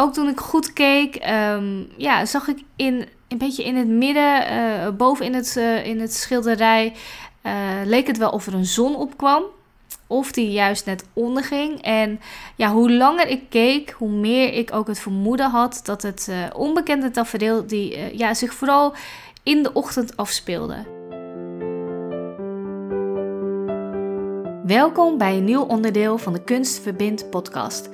Ook toen ik goed keek, ehm, ja, zag ik in, een beetje in het midden, uh, boven in het, uh, in het schilderij, uh, leek het wel of er een zon opkwam. Of die juist net onderging. En ja, hoe langer ik keek, hoe meer ik ook het vermoeden had dat het onbekende tafereel die ja, zich vooral in de ochtend afspeelde. Welkom bij een nieuw onderdeel van de Kunst Verbind podcast.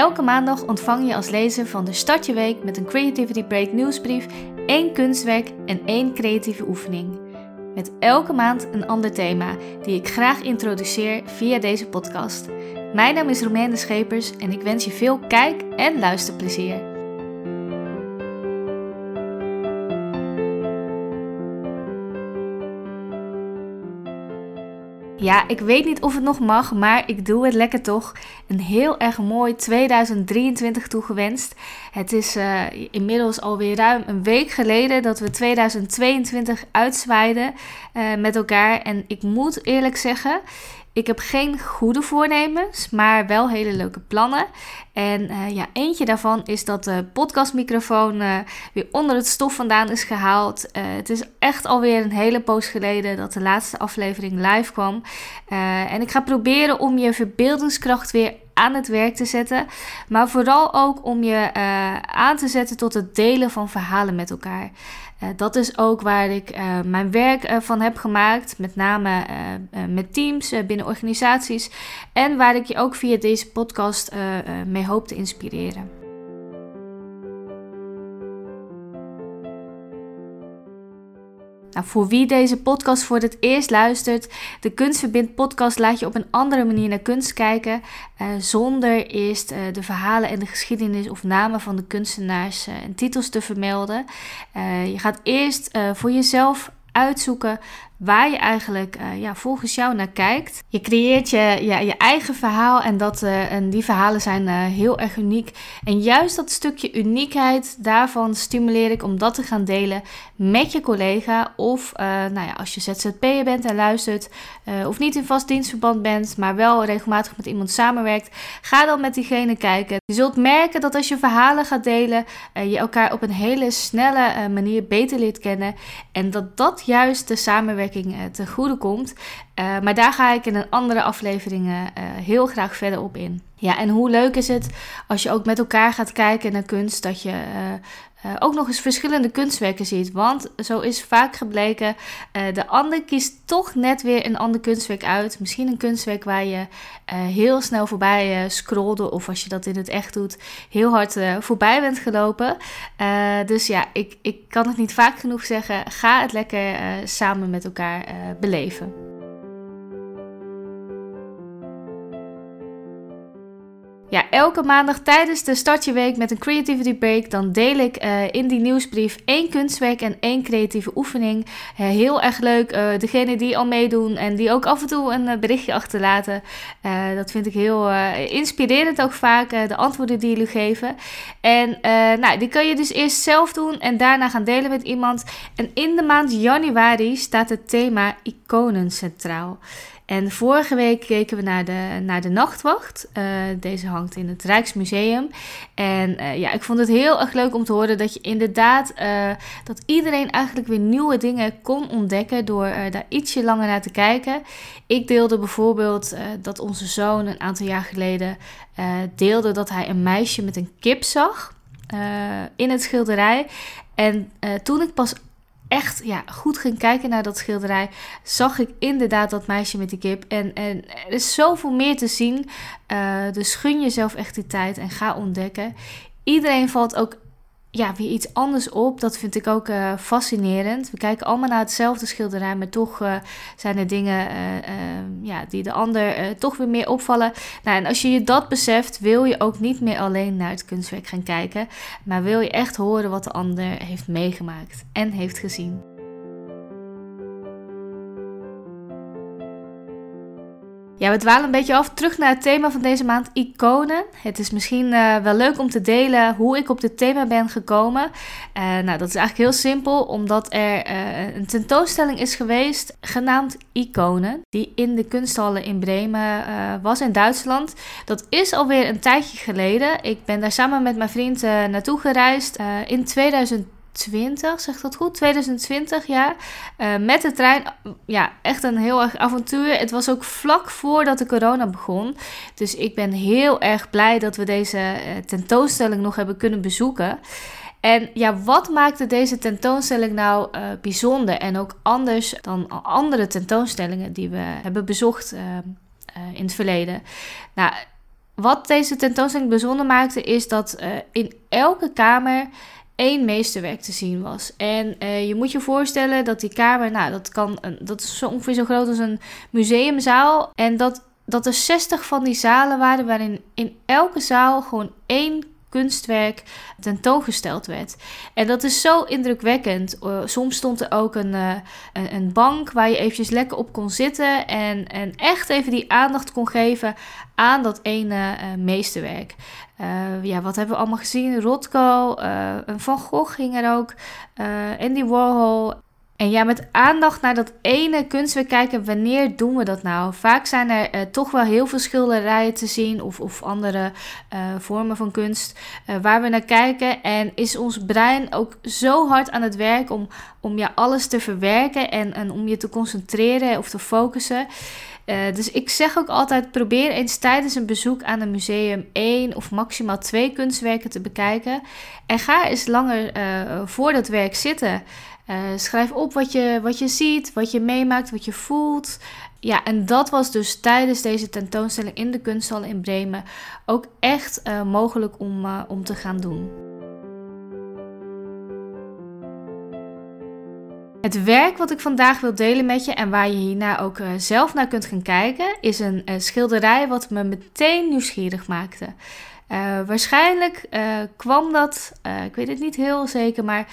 Elke maandag ontvang je als lezer van de Start Je Week met een Creativity Break nieuwsbrief één kunstwerk en één creatieve oefening. Met elke maand een ander thema die ik graag introduceer via deze podcast. Mijn naam is Romaine Schepers en ik wens je veel kijk- en luisterplezier. Ja, ik weet niet of het nog mag, maar ik doe het lekker toch. Een heel erg mooi 2023 toegewenst. Het is uh, inmiddels alweer ruim een week geleden dat we 2022 uitzwaaiden uh, met elkaar. En ik moet eerlijk zeggen, ik heb geen goede voornemens, maar wel hele leuke plannen. En uh, ja, eentje daarvan is dat de podcastmicrofoon uh, weer onder het stof vandaan is gehaald. Uh, het is echt alweer een hele poos geleden dat de laatste aflevering live kwam. en ik ga proberen om je verbeeldingskracht weer aan het werk te zetten. Maar vooral ook om je aan te zetten tot het delen van verhalen met elkaar. Uh, dat is ook waar ik uh, mijn werk uh, van heb gemaakt, met name met teams binnen organisaties en waar ik je ook via deze podcast mee hoop te inspireren. Nou, voor wie deze podcast voor het eerst luistert, de Kunstverbind podcast laat je op een andere manier naar kunst kijken, uh, zonder eerst uh, de verhalen en de geschiedenis of namen van de kunstenaars uh, en titels te vermelden. je gaat eerst voor jezelf uitzoeken waar je eigenlijk uh, ja, volgens jou naar kijkt. Je creëert je, ja, je eigen verhaal en, dat, uh, en die verhalen zijn uh, heel erg uniek. En juist dat stukje uniekheid, daarvan stimuleer ik om dat te gaan delen met je collega. Of nou ja, als je ZZP'er bent en luistert, of niet in vast dienstverband bent, maar wel regelmatig met iemand samenwerkt, ga dan met diegene kijken. Je zult merken dat als je verhalen gaat delen, je elkaar op een hele snelle manier beter leert kennen. En dat dat juist de samenwerking samenwerking uh, te goede komt. Uh, maar daar ga ik in een andere aflevering uh, heel graag verder op in. Ja, en hoe leuk is het als je ook met elkaar gaat kijken naar kunst, dat je uh, ook nog eens verschillende kunstwerken ziet. Want zo is vaak gebleken, uh, de ander kiest toch net weer een ander kunstwerk uit. Misschien een kunstwerk waar je uh, heel snel voorbij scrolde, of als je dat in het echt doet, heel hard voorbij bent gelopen. dus ja, ik, ik kan het niet vaak genoeg zeggen. Ga het lekker samen met elkaar beleven. Ja, elke maandag tijdens de Startje Week met een Creativity Break, dan deel ik uh, in die nieuwsbrief één kunstwerk en één creatieve oefening. Uh, heel erg leuk. Uh, degene die al meedoen en die ook af en toe een berichtje achterlaten. dat vind ik heel inspirerend ook vaak, de antwoorden die jullie geven. En nou, die kan je dus eerst zelf doen en daarna gaan delen met iemand. En in de maand januari staat het thema iconen centraal. En vorige week keken we naar de, naar de Nachtwacht. Uh, deze hangt in het Rijksmuseum. En uh, ja, ik vond het heel erg leuk om te horen dat je inderdaad, uh, dat iedereen eigenlijk weer nieuwe dingen kon ontdekken door daar ietsje langer naar te kijken. Ik deelde bijvoorbeeld dat onze zoon een aantal jaar geleden deelde dat hij een meisje met een kip zag. in het schilderij. En toen ik pas echt ja, goed ging kijken naar dat schilderij, zag ik inderdaad dat meisje met die kip. En, en er is zoveel meer te zien. Uh, dus gun jezelf echt die tijd en ga ontdekken. Iedereen valt ook ja, weer iets anders op. Dat vind ik ook uh, fascinerend. We kijken allemaal naar hetzelfde schilderij, maar toch uh, zijn er dingen uh, ja, die de ander toch weer meer opvallen. Nou, en als je je dat beseft, wil je ook niet meer alleen naar het kunstwerk gaan kijken, maar wil je echt horen wat de ander heeft meegemaakt en heeft gezien. Ja, we dwalen een beetje af. Terug naar het thema van deze maand, iconen. Het is misschien uh, wel leuk om te delen hoe ik op dit thema ben gekomen. Uh, nou, dat is eigenlijk heel simpel, omdat er uh, een tentoonstelling is geweest genaamd Iconen, die in de kunsthallen in Bremen was in Duitsland. Dat is alweer een tijdje geleden. Ik ben daar samen met mijn vriend naartoe gereisd in 2020. 20, zegt dat goed? 2020, ja. Uh, met de trein. Ja, echt een heel erg avontuur. Het was ook vlak voordat de corona begon. Dus ik ben heel erg blij dat we deze uh, tentoonstelling nog hebben kunnen bezoeken. En ja, wat maakte deze tentoonstelling nou uh, bijzonder en ook anders dan andere tentoonstellingen die we hebben bezocht in het verleden? Nou, wat deze tentoonstelling bijzonder maakte, is dat in elke kamer één meesterwerk te zien was. En uh, je moet je voorstellen dat die kamer, nou, dat, kan een, dat is ongeveer zo groot als een museumzaal. En dat, dat er 60 van die zalen waren waarin in elke zaal gewoon één kunstwerk tentoongesteld werd. En dat is zo indrukwekkend. Uh, soms stond er ook een, uh, een, een, bank waar je eventjes lekker op kon zitten en, en echt even die aandacht kon geven aan dat ene uh, meesterwerk. ja, wat hebben we allemaal gezien? Rothko, Van Gogh ging er ook, Andy Warhol en ja, met aandacht naar dat ene kunstwerk kijken, wanneer doen we dat nou? Vaak zijn er uh, toch wel heel veel schilderijen te zien of, of andere uh, vormen van kunst uh, waar we naar kijken. En is ons brein ook zo hard aan het werk om, om ja, alles te verwerken en, en om je te concentreren of te focussen. dus ik zeg ook altijd: probeer eens tijdens een bezoek aan een museum één of maximaal twee kunstwerken te bekijken. En ga eens langer voor dat werk zitten. Uh, schrijf op wat je, wat je ziet, wat je meemaakt, wat je voelt. Ja, en dat was dus tijdens deze tentoonstelling in de kunsthal in Bremen ook echt uh, mogelijk om, uh, om te gaan doen. Het werk wat ik vandaag wil delen met je en waar je hierna ook zelf naar kunt gaan kijken, is een schilderij wat me meteen nieuwsgierig maakte. Uh, waarschijnlijk uh, kwam dat, uh, ik weet het niet heel zeker, maar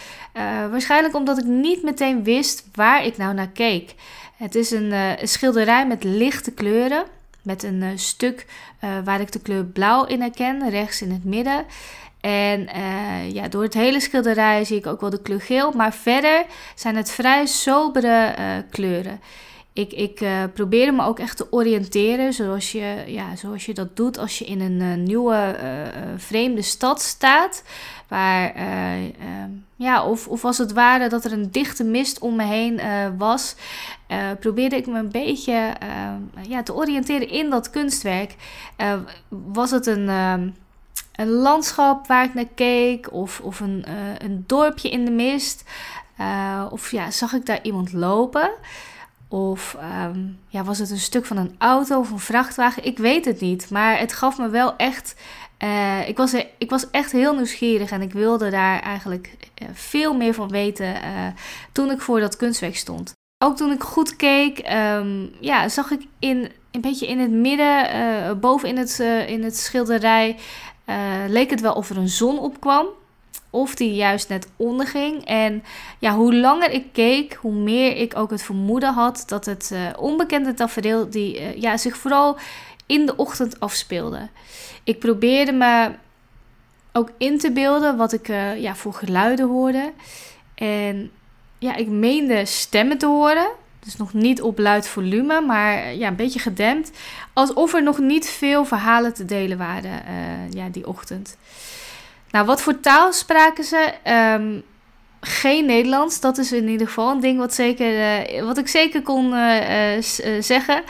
waarschijnlijk omdat ik niet meteen wist waar ik nou naar keek. Het is een, een schilderij met lichte kleuren, met een stuk waar ik de kleur blauw in herken, rechts in het midden. En ja, door het hele schilderij zie ik ook wel de kleur geel, maar verder zijn het vrij sobere kleuren ik, ik uh, probeerde me ook echt te oriënteren zoals je, ja, zoals je dat doet als je in een uh, nieuwe, uh, vreemde stad staat. Waar, ja, of, of als het ware dat er een dichte mist om me heen was, probeerde ik me een beetje ja, te oriënteren in dat kunstwerk. was het een een landschap waar ik naar keek, of, of een, een dorpje in de mist. of ja, zag ik daar iemand lopen? Of ehm, ja, was het een stuk van een auto of een vrachtwagen? Ik weet het niet. Maar het gaf me wel echt. Uh, ik, was ik was echt heel nieuwsgierig en ik wilde daar eigenlijk uh, veel meer van weten uh, toen ik voor dat kunstwerk stond. Ook toen ik goed keek, um, ja, zag ik in, een beetje in het midden, boven in het, in het schilderij, leek het wel of er een zon opkwam of die juist net onderging. En ja, hoe langer ik keek, hoe meer ik ook het vermoeden had dat het uh, onbekende tafereel die uh, ja, zich vooral in de ochtend afspeelde. Ik probeerde me ook in te beelden wat ik uh, ja, voor geluiden hoorde. En ja, ik meende stemmen te horen. Dus nog niet op luid volume, maar ja, een beetje gedempt. Alsof er nog niet veel verhalen te delen waren ja, die ochtend. Nou, wat voor taal spraken ze? Um, geen Nederlands. Dat is in ieder geval een ding wat, zeker, uh, wat ik zeker kon uh, uh, zeggen.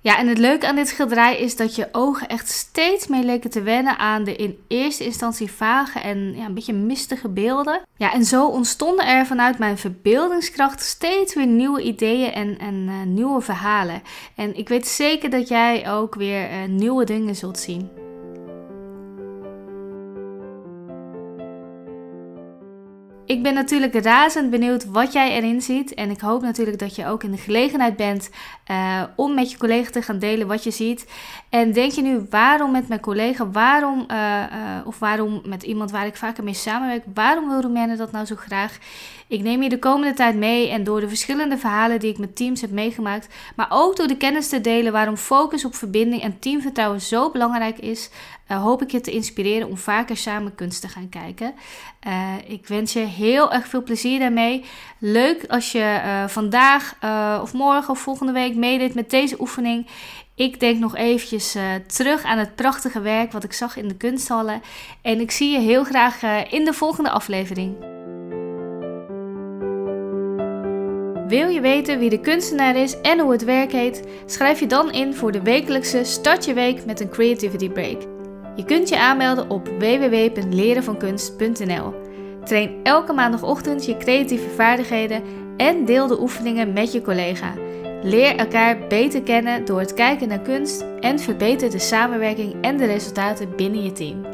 Ja, en het leuke aan dit schilderij is dat je ogen echt steeds meer leken te wennen aan de in eerste instantie vage en ja, een beetje mistige beelden. Ja, en zo ontstonden er vanuit mijn verbeeldingskracht steeds weer nieuwe ideeën en, en nieuwe verhalen. En ik weet zeker dat jij ook weer nieuwe dingen zult zien. Ik ben natuurlijk razend benieuwd wat jij erin ziet. En ik hoop natuurlijk dat je ook in de gelegenheid bent uh, om met je collega te gaan delen wat je ziet. En denk je nu, waarom met mijn collega, waarom, uh, uh, of waarom met iemand waar ik vaker mee samenwerk, waarom wil Roemene dat nou zo graag? Ik neem je de komende tijd mee en door de verschillende verhalen die ik met teams heb meegemaakt, maar ook door de kennis te delen waarom focus op verbinding en teamvertrouwen zo belangrijk is, uh, hoop ik je te inspireren om vaker samen kunst te gaan kijken. Uh, ik wens je heel erg veel plezier daarmee. Leuk als je uh, vandaag of morgen of volgende week meedeed met deze oefening. Ik denk nog eventjes terug aan het prachtige werk wat ik zag in de kunsthallen. En ik zie je heel graag in de volgende aflevering. Wil je weten wie de kunstenaar is en hoe het werk heet? Schrijf je dan in voor de wekelijkse Start je Week met een Creativity Break. Je kunt je aanmelden op www.lerenvankunst.nl. Train elke maandagochtend je creatieve vaardigheden en deel de oefeningen met je collega. Leer elkaar beter kennen door het kijken naar kunst en verbeter de samenwerking en de resultaten binnen je team.